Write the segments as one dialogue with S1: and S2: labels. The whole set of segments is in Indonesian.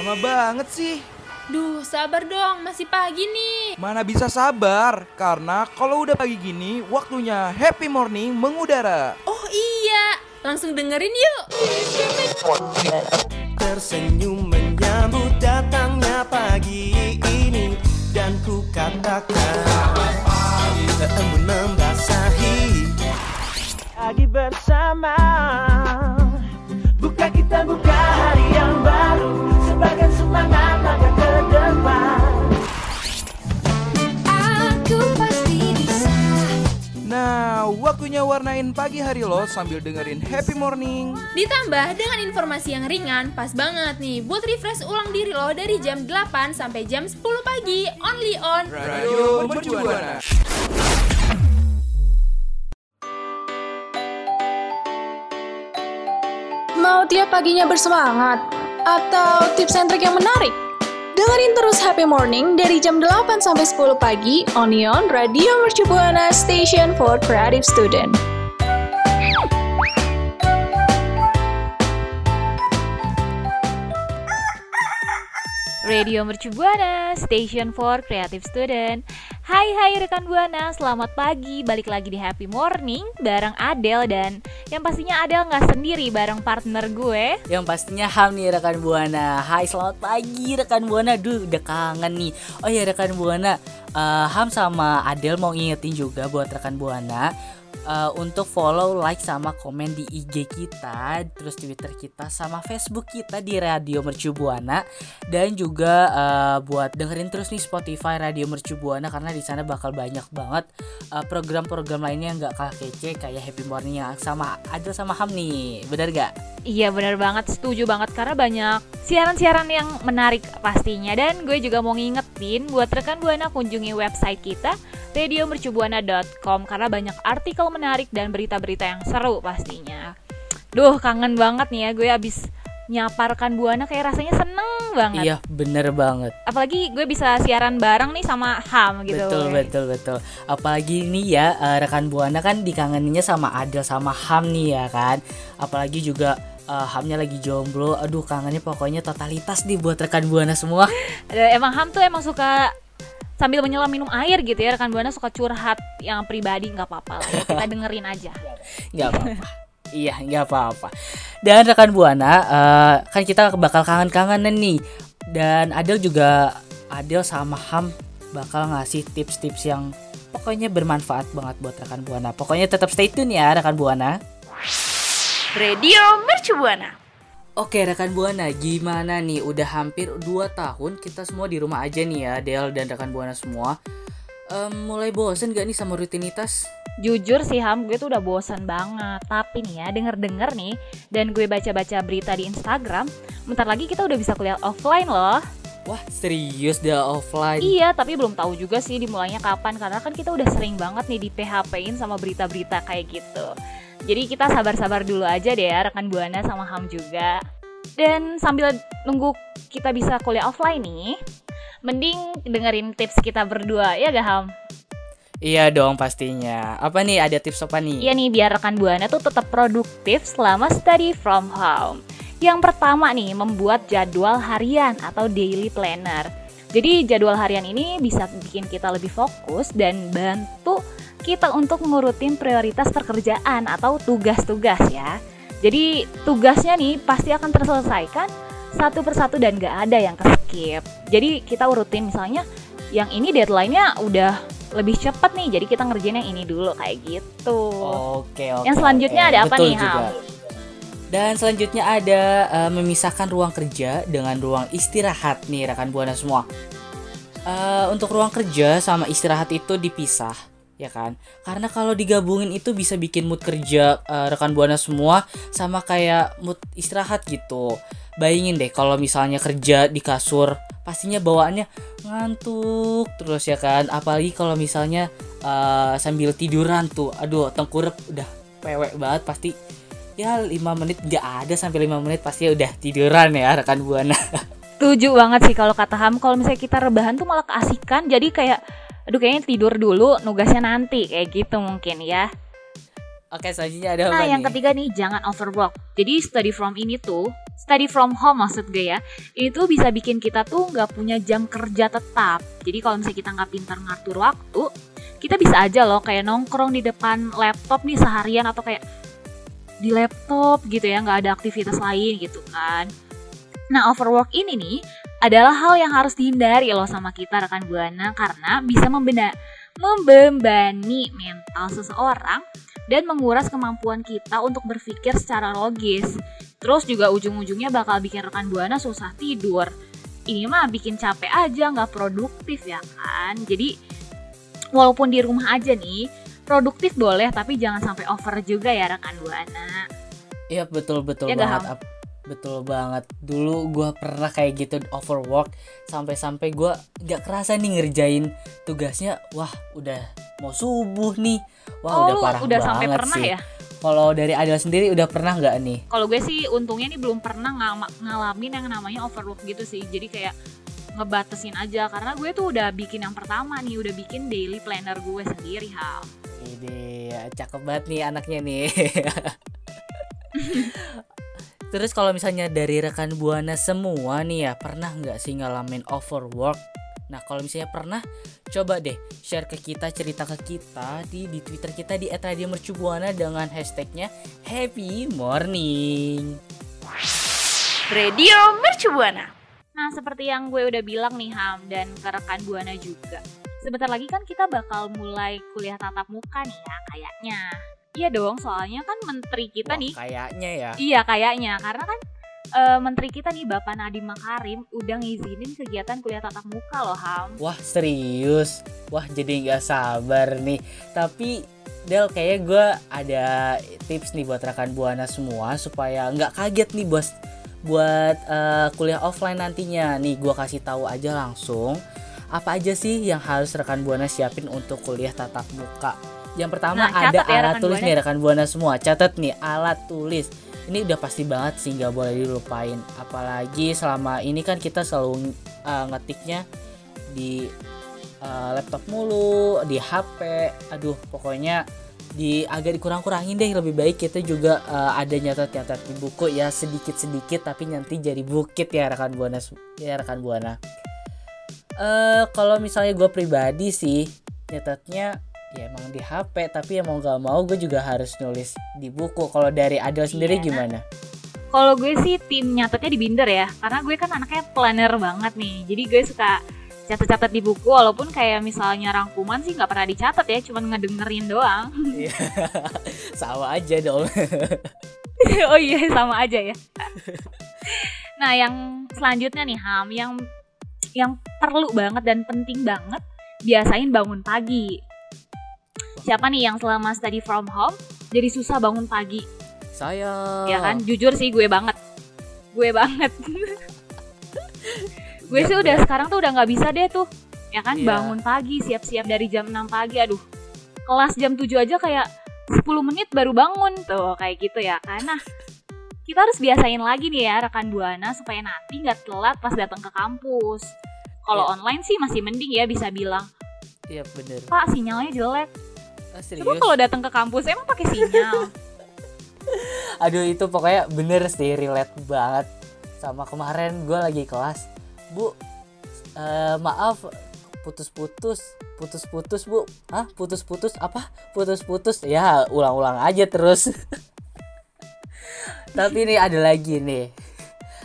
S1: Lama banget sih.
S2: Duh, sabar dong, masih pagi nih.
S1: Mana bisa sabar, karena kalau udah pagi gini, waktunya happy morning mengudara.
S2: Oh iya, langsung dengerin yuk.
S3: Tersenyum menyambut datangnya pagi ini Dan ku katakan Embun
S1: warnain pagi hari lo sambil dengerin happy morning.
S2: Ditambah dengan informasi yang ringan, pas banget nih buat refresh ulang diri lo dari jam 8 sampai jam 10 pagi, only on
S1: Radio Mercubuana.
S4: Mau tiap paginya bersemangat? Atau tips and trick yang menarik? Dengerin terus Happy Morning dari jam 8 sampai 10 pagi Onion Radio Mercu Buana Station for Creative Student.
S5: Radio Mercu Buana, Station for Creative Student. Hai hai rekan Buana, selamat pagi. Balik lagi di Happy Morning bareng Adele dan yang pastinya Adele nggak sendiri bareng partner gue.
S6: Yang pastinya Ham nih rekan Buana Hai selamat pagi rekan Buana Duh udah kangen nih Oh ya rekan Buana eh, Ham sama Adel mau ngingetin juga buat rekan Buana eh, Untuk follow, like, sama komen di IG kita Terus Twitter kita sama Facebook kita di Radio Mercu Buana. Dan juga eh, buat dengerin terus nih Spotify Radio Mercu Buana Karena di sana bakal banyak banget eh, program-program lainnya yang gak kalah kece Kayak Happy Morning yang sama Adel sama Ham nih. Bener gak?
S5: Iya bener banget, setuju banget karena banyak siaran-siaran yang menarik pastinya. Dan gue juga mau ngingetin buat rekan Buana kunjungi website kita radiomercubuana.com Karena banyak artikel menarik dan berita-berita yang seru pastinya Duh kangen banget nih ya gue abis nyapa rekan Buana kayak rasanya seneng banget
S6: Iya bener banget
S5: Apalagi gue bisa siaran bareng nih sama Ham gitu
S6: Betul betul betul. Apalagi nih ya eh, rekan buana kan dikangeninnya sama Adel sama Ham nih ya kan. Apalagi juga eh, Hamnya lagi jomblo. Aduh kangennya pokoknya totalitas nih buat rekan buana semua.
S5: Emang Ham tuh emang suka sambil menyelam minum air gitu ya rekan Buana suka curhat yang pribadi nggak apa-apa lah ya kita dengerin aja
S6: nggak apa-apa. Iya nggak apa-apa. Dan rekan buana eh, kan kita bakal kangen-kangenan nih. Dan Adel juga Adel sama Ham bakal ngasih tips-tips yang pokoknya bermanfaat banget buat rekan buana. Pokoknya tetap stay tune ya rekan buana.
S5: Radio Mercu Buana
S6: Oke rekan Buana, gimana nih? Udah hampir 2 tahun kita semua di rumah aja nih ya, Del dan rekan Buana semua. Em, mulai bosen gak nih sama rutinitas?
S5: jujur sih Ham gue tuh udah bosan banget tapi nih ya denger-denger nih dan gue baca-baca berita di Instagram bentar lagi kita udah bisa kuliah offline loh
S6: Wah serius dah offline.
S5: Iya, tapi belum tahu juga sih dimulainya kapan karena kan kita udah sering banget nih di PHP-in sama berita-berita kayak gitu. Jadi kita sabar-sabar dulu aja deh ya rekan Buana sama Ham juga. Dan sambil nunggu kita bisa kuliah offline nih, mending dengerin tips kita berdua ya gak Ham?
S6: Iya dong pastinya. Apa nih ada tips apa nih?
S5: Iya nih biar rekan Buana tuh tetap produktif selama study from home. Yang pertama nih, membuat jadwal harian atau daily planner. Jadi jadwal harian ini bisa bikin kita lebih fokus dan bantu kita untuk ngurutin prioritas pekerjaan atau tugas-tugas ya. Jadi tugasnya nih pasti akan terselesaikan satu persatu dan gak ada yang keskip. Jadi kita urutin misalnya yang ini deadline-nya udah lebih cepat nih, jadi kita ngerjain yang ini dulu kayak gitu.
S6: Oke oke.
S5: Yang selanjutnya
S6: oke.
S5: ada apa
S6: Betul
S5: nih,
S6: juga.
S5: Ham?
S6: Dan selanjutnya ada eh, memisahkan ruang kerja dengan ruang istirahat nih rekan buana semua. Eh, untuk ruang kerja sama istirahat itu dipisah ya kan? Karena kalau digabungin itu bisa bikin mood kerja eh, rekan buana semua sama kayak mood istirahat gitu. Bayangin deh kalau misalnya kerja di kasur pastinya bawaannya ngantuk terus ya kan? Apalagi kalau misalnya eh, sambil tiduran tuh aduh tengkurap udah pewek banget pasti. Ya 5 menit nggak ada sampai 5 menit pasti udah tiduran ya rekan buana.
S5: Setuju banget sih kalau kata Ham, kalau misalnya kita rebahan tuh malah keasikan, jadi kayak aduh kayaknya tidur dulu, nugasnya nanti kayak gitu mungkin ya.
S6: oke selanjutnya ada apa
S5: Nah, yang
S6: nih?
S5: ketiga nih jangan overwork. Jadi study from ini tuh study from home maksud gue ya itu bisa bikin kita tuh nggak punya jam kerja tetap jadi kalau misalnya kita nggak pintar ngatur waktu kita bisa aja loh kayak nongkrong di depan laptop nih seharian atau kayak di laptop gitu ya nggak ada aktivitas lain gitu kan nah overwork ini nih adalah hal yang harus dihindari loh sama kita rekan buana karena bisa membenda membebani mental seseorang dan menguras kemampuan kita untuk berpikir secara logis. Terus juga ujung-ujungnya bakal bikin rekan buana susah tidur. Ini mah bikin capek aja, nggak produktif ya kan. Jadi walaupun di rumah aja nih, produktif boleh tapi jangan sampai over juga ya rekan buana.
S6: Iya betul betul
S5: Ya
S6: banget. Ap- Betul banget. Dulu gua pernah kayak gitu overwork sampai-sampai gua nggak kerasa nih ngerjain tugasnya. Wah udah mau subuh nih. Wah
S5: oh,
S6: udah parah
S5: udah
S6: banget
S5: sampai pernah
S6: sih.
S5: ya?
S6: Kalau dari Adel sendiri udah pernah nggak nih?
S5: Kalau gue sih untungnya nih belum pernah ngama- ngalamin yang namanya overwork gitu sih. Jadi kayak ngebatasin aja karena gue tuh udah bikin yang pertama nih, udah bikin daily planner gue sendiri hal.
S6: Ini cakep banget nih anaknya nih. Terus kalau misalnya dari rekan buana semua nih ya pernah nggak sih ngalamin overwork? Nah kalau misalnya pernah, coba deh share ke kita cerita ke kita di di Twitter kita di @radiomercubuana dengan hashtagnya Happy Morning.
S7: Radio Mercubuana.
S5: Nah, seperti yang gue udah bilang nih Ham dan ke rekan Buana juga. Sebentar lagi kan kita bakal mulai kuliah tatap muka nih ya kayaknya. Iya dong, soalnya kan menteri kita
S6: Wah,
S5: nih
S6: kayaknya ya.
S5: Iya kayaknya karena kan eh, menteri kita nih Bapak Nadiem Makarim udah ngizinin kegiatan kuliah tatap muka loh Ham.
S6: Wah serius, wah jadi nggak sabar nih. Tapi Del kayaknya gue ada tips nih buat rekan buana semua supaya nggak kaget nih bos buat eh, kuliah offline nantinya. Nih gue kasih tahu aja langsung apa aja sih yang harus rekan buana siapin untuk kuliah tatap muka. Yang pertama
S5: Nah,
S6: ada
S5: ya,
S6: alat tulis
S5: Buana.
S6: nih rekan buana semua. Catat nih alat tulis. Ini udah pasti banget sih nggak boleh dilupain. Apalagi selama ini kan kita selalu eh, ngetiknya di eh, laptop mulu, di HP. Aduh, pokoknya di agak dikurang-kurangin deh lebih baik kita juga eh, ada nyatat-nyatat di buku ya sedikit-sedikit tapi nanti jadi bukit ya rekan buana ya rekan buana. Eh kalau misalnya gue pribadi sih nyatatnya ya emang di HP tapi ya mau gak mau gue juga harus nulis di buku. Kalau dari Adel sendiri
S5: Iya.
S6: gimana?
S5: Kalau gue sih tim nyatetnya di binder ya, karena gue kan anaknya planner banget nih. Jadi gue suka catat-catat di buku, walaupun kayak misalnya rangkuman sih nggak pernah dicatat ya, cuma ngedengerin doang.
S6: Iya. Sama aja dong.
S5: oh iya sama aja ya. nah yang selanjutnya nih Ham, yang yang perlu banget dan penting banget biasain bangun pagi. Siapa nih yang selama study from home jadi susah bangun pagi?
S6: Saya.
S5: Ya kan, jujur sih gue banget. Gue banget. gue sih udah sekarang tuh udah nggak bisa deh tuh. Ya kan
S6: Iya.
S5: bangun pagi, siap-siap dari jam 6 pagi. Aduh. Kelas jam 7 aja kayak 10 menit baru bangun tuh kayak gitu ya. Karena kita harus biasain lagi nih ya rekan Buana supaya nanti nggak telat pas datang ke kampus. Kalau
S6: Iya.
S5: online sih masih mending ya bisa bilang,
S6: Iya bener.
S5: "Pak, sinyalnya jelek."
S6: Ah,
S5: Coba
S6: serius.
S5: kalau datang ke kampus emang pakai sinyal.
S6: Aduh itu pokoknya bener sih relate banget. Sama kemarin gue lagi kelas. Bu eh, maaf putus-putus putus-putus bu. Ah putus-putus apa? Putus-putus? Ya ulang-ulang aja terus. Tapi nih ada lagi nih.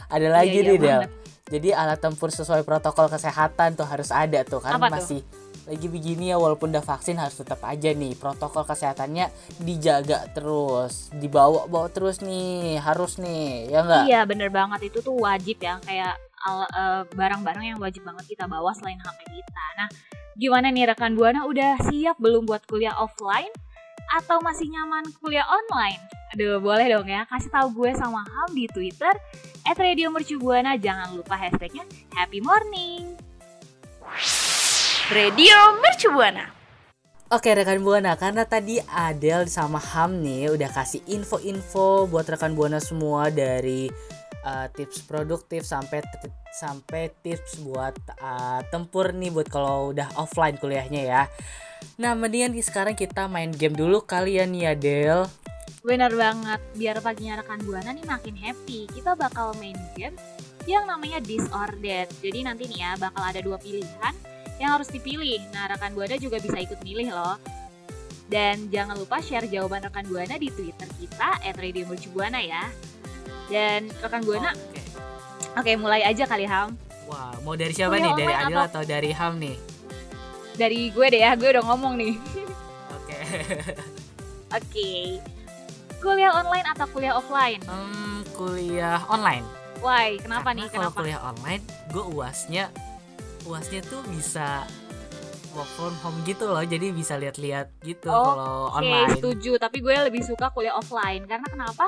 S6: Ada lagi
S5: Iya, iya
S6: nih Del.
S5: banget.
S6: jadi alat tempur sesuai protokol kesehatan tuh harus ada tuh kan
S5: Apa tuh?
S6: Lagi begini ya walaupun udah vaksin harus tetap aja nih protokol kesehatannya dijaga terus dibawa bawa terus nih harus nih ya enggak
S5: Iya bener banget itu tuh wajib ya kayak eh, barang-barang yang wajib banget kita bawa selain HP kita. Nah gimana nih rekan buana udah siap belum buat kuliah offline atau masih nyaman kuliah online? Aduh boleh dong ya kasih tahu gue sama Ham di Twitter @radiomercubuana jangan lupa hashtagnya Happy Morning.
S7: Radio Mercubuana.
S6: Oke rekan buana karena tadi Adel sama Ham nih udah kasih info-info buat rekan buana semua dari uh, tips produktif sampai sampai tips buat uh, tempur nih buat kalau udah offline kuliahnya ya. Nah mendingan di- sekarang kita main game dulu kalian ya Del.
S5: Bener banget, biar paginya rekan Buana nih makin happy, kita bakal main game yang namanya Disordered. Jadi nanti nih ya bakal ada dua pilihan yang harus dipilih. Nah rekan Buana juga bisa ikut milih loh. Dan jangan lupa share jawaban rekan Buana di Twitter kita @radiomercubuana ya. Dan rekan Buana,
S6: Oke.
S5: oke mulai aja kali Ham.
S6: Wah, mau dari siapa
S5: Kuliah
S6: nih? Dari Adil
S5: atau-
S6: atau dari Ham nih?
S5: Dari gue deh ya, gue udah ngomong nih.
S6: Oke.
S5: Oke. Kuliah online atau kuliah offline?
S6: Em, kuliah online.
S5: Why? Kenapa
S6: Karena
S5: nih?
S6: Kalau
S5: Kenapa?
S6: kuliah online, gue uasnya uasnya tuh bisa work from home gitu loh. Jadi bisa lihat-lihat gitu
S5: Oh,
S6: kalau
S5: Oke,
S6: online.
S5: setuju. Tapi gue lebih suka kuliah offline. Karena kenapa?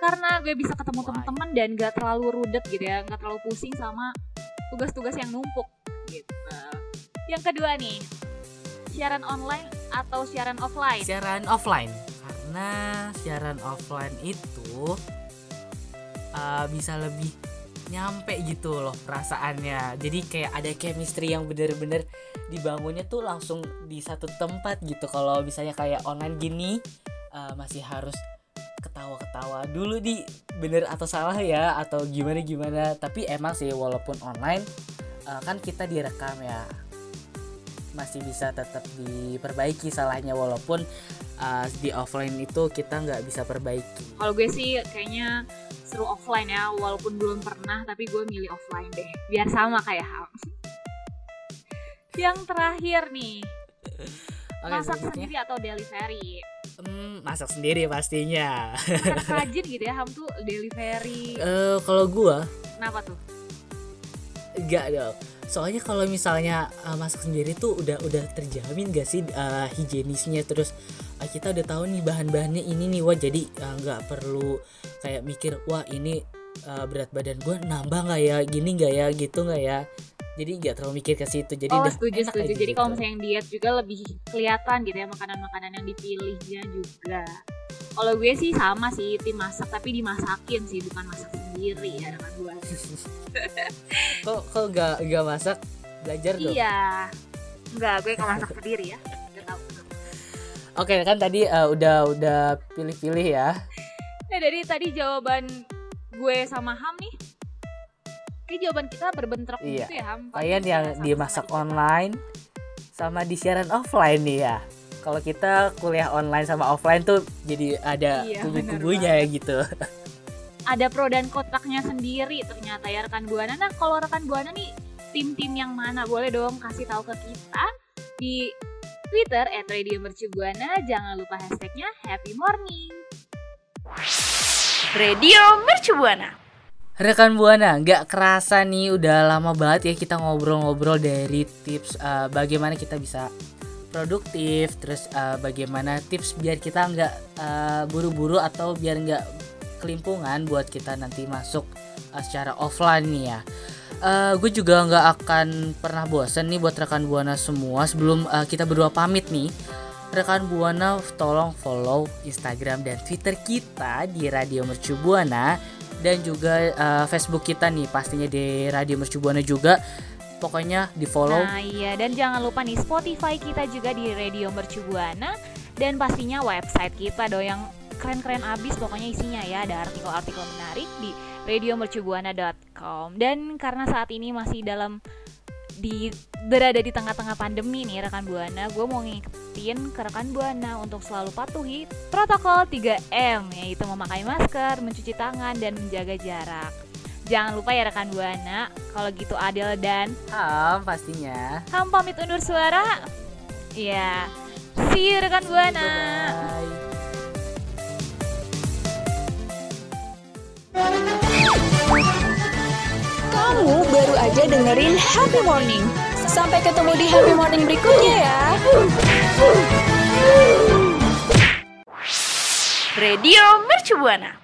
S5: Karena gue bisa ketemu teman-teman dan gak terlalu rudet gitu ya, gak terlalu pusing sama tugas-tugas yang numpuk gitu. Yang kedua nih, siaran online atau siaran offline?
S6: Siaran offline. Karena siaran offline itu uh, bisa lebih nyampe gitu loh perasaannya. Jadi kayak ada chemistry yang bener-bener dibangunnya tuh langsung di satu tempat gitu. Kalau misalnya kayak online gini uh, masih harus ketawa-ketawa dulu di bener atau salah ya atau gimana gimana. Tapi emang sih walaupun online uh, kan kita direkam ya masih bisa tetap diperbaiki salahnya walaupun uh, di offline itu kita nggak bisa perbaiki.
S5: Kalau gue sih kayaknya seru offline ya, walaupun belum pernah, tapi gue milih offline deh, biar sama kayak Ham. Yang terakhir nih,
S6: Oke,
S5: masak sendiri atau delivery?
S6: Hmm, masak sendiri pastinya.
S5: Anak rajin gitu ya, Ham tuh delivery.
S6: Eh kalau gua
S5: Kenapa tuh?
S6: nggak dong. Soalnya kalau misalnya uh, masak sendiri tuh udah udah terjamin gak sih uh, higienisnya? Terus uh, kita udah tahu nih bahan-bahannya ini nih. Wah jadi uh, nggak perlu kayak mikir wah ini uh, berat badan gua nambah nggak ya? Gini nggak ya? Gitu nggak ya jadi nggak terlalu mikir ke situ jadi
S5: oh
S6: udah
S5: setuju
S6: enak
S5: setuju. Jadi kalau
S6: gitu.
S5: misalnya yang diet juga lebih kelihatan gitu ya makanan-makanan yang dipilihnya juga. Kalau gue sih sama sih tim masak tapi dimasakin sih bukan masak sendiri ya dengan gue.
S6: kok kok nggak nggak masak belajar dong
S5: Iya. Enggak, gue kalau masak sendiri ya.
S6: Oke kan tadi uh, udah udah pilih-pilih ya
S5: Nah dari tadi jawaban gue sama Ham nih. Ini jawaban kita berbentrok
S6: Iya.
S5: gitu ya
S6: kalian yang dimasak
S5: sama-sama
S6: online sama di siaran offline nih ya kalau kita kuliah online sama offline tuh jadi ada
S5: Iya,
S6: kubu-kubunya ya gitu
S5: ada pro dan kontranya sendiri ternyata ya rekan buana. Nah kalau rekan buana nih tim-tim yang mana boleh dong kasih tahu ke kita di Twitter @radiomercubuana. Jangan lupa hashtagnya Happy Morning.
S7: Radio Mercubuana.
S6: Rekan buana nggak kerasa nih udah lama banget ya kita ngobrol-ngobrol dari tips uh, bagaimana kita bisa produktif terus uh, bagaimana tips biar kita nggak uh, buru-buru atau biar nggak kelimpungan buat kita nanti masuk uh, secara offline nih ya. Eh, gue juga nggak akan pernah bosen nih buat rekan buana semua sebelum uh, kita berdua pamit nih. Rekan buana tolong follow Instagram dan Twitter kita di Radio Mercu Buana dan juga uh, Facebook kita nih pastinya di Radio Mercu Buana juga. Pokoknya di follow
S5: Nah iya dan jangan lupa nih Spotify kita juga di Radio Mercubuana dan pastinya website kita dong yang keren-keren abis pokoknya isinya ya. Ada artikel-artikel menarik di radiomercubuana.com dan karena saat ini masih dalam di berada di tengah-tengah pandemi nih rekan buana gue mau ngingetin ke rekan buana untuk selalu patuhi protokol 3M yaitu memakai masker, mencuci tangan dan menjaga jarak. Jangan lupa ya rekan buana, kalau gitu Adel dan
S6: Ham pastinya
S5: Ham pamit undur suara. Iya. See you rekan buana.
S6: Bye.
S4: Kamu baru aja dengerin Happy Morning. Sampai ketemu di Happy Morning berikutnya ya.
S7: Radio Mercubuana.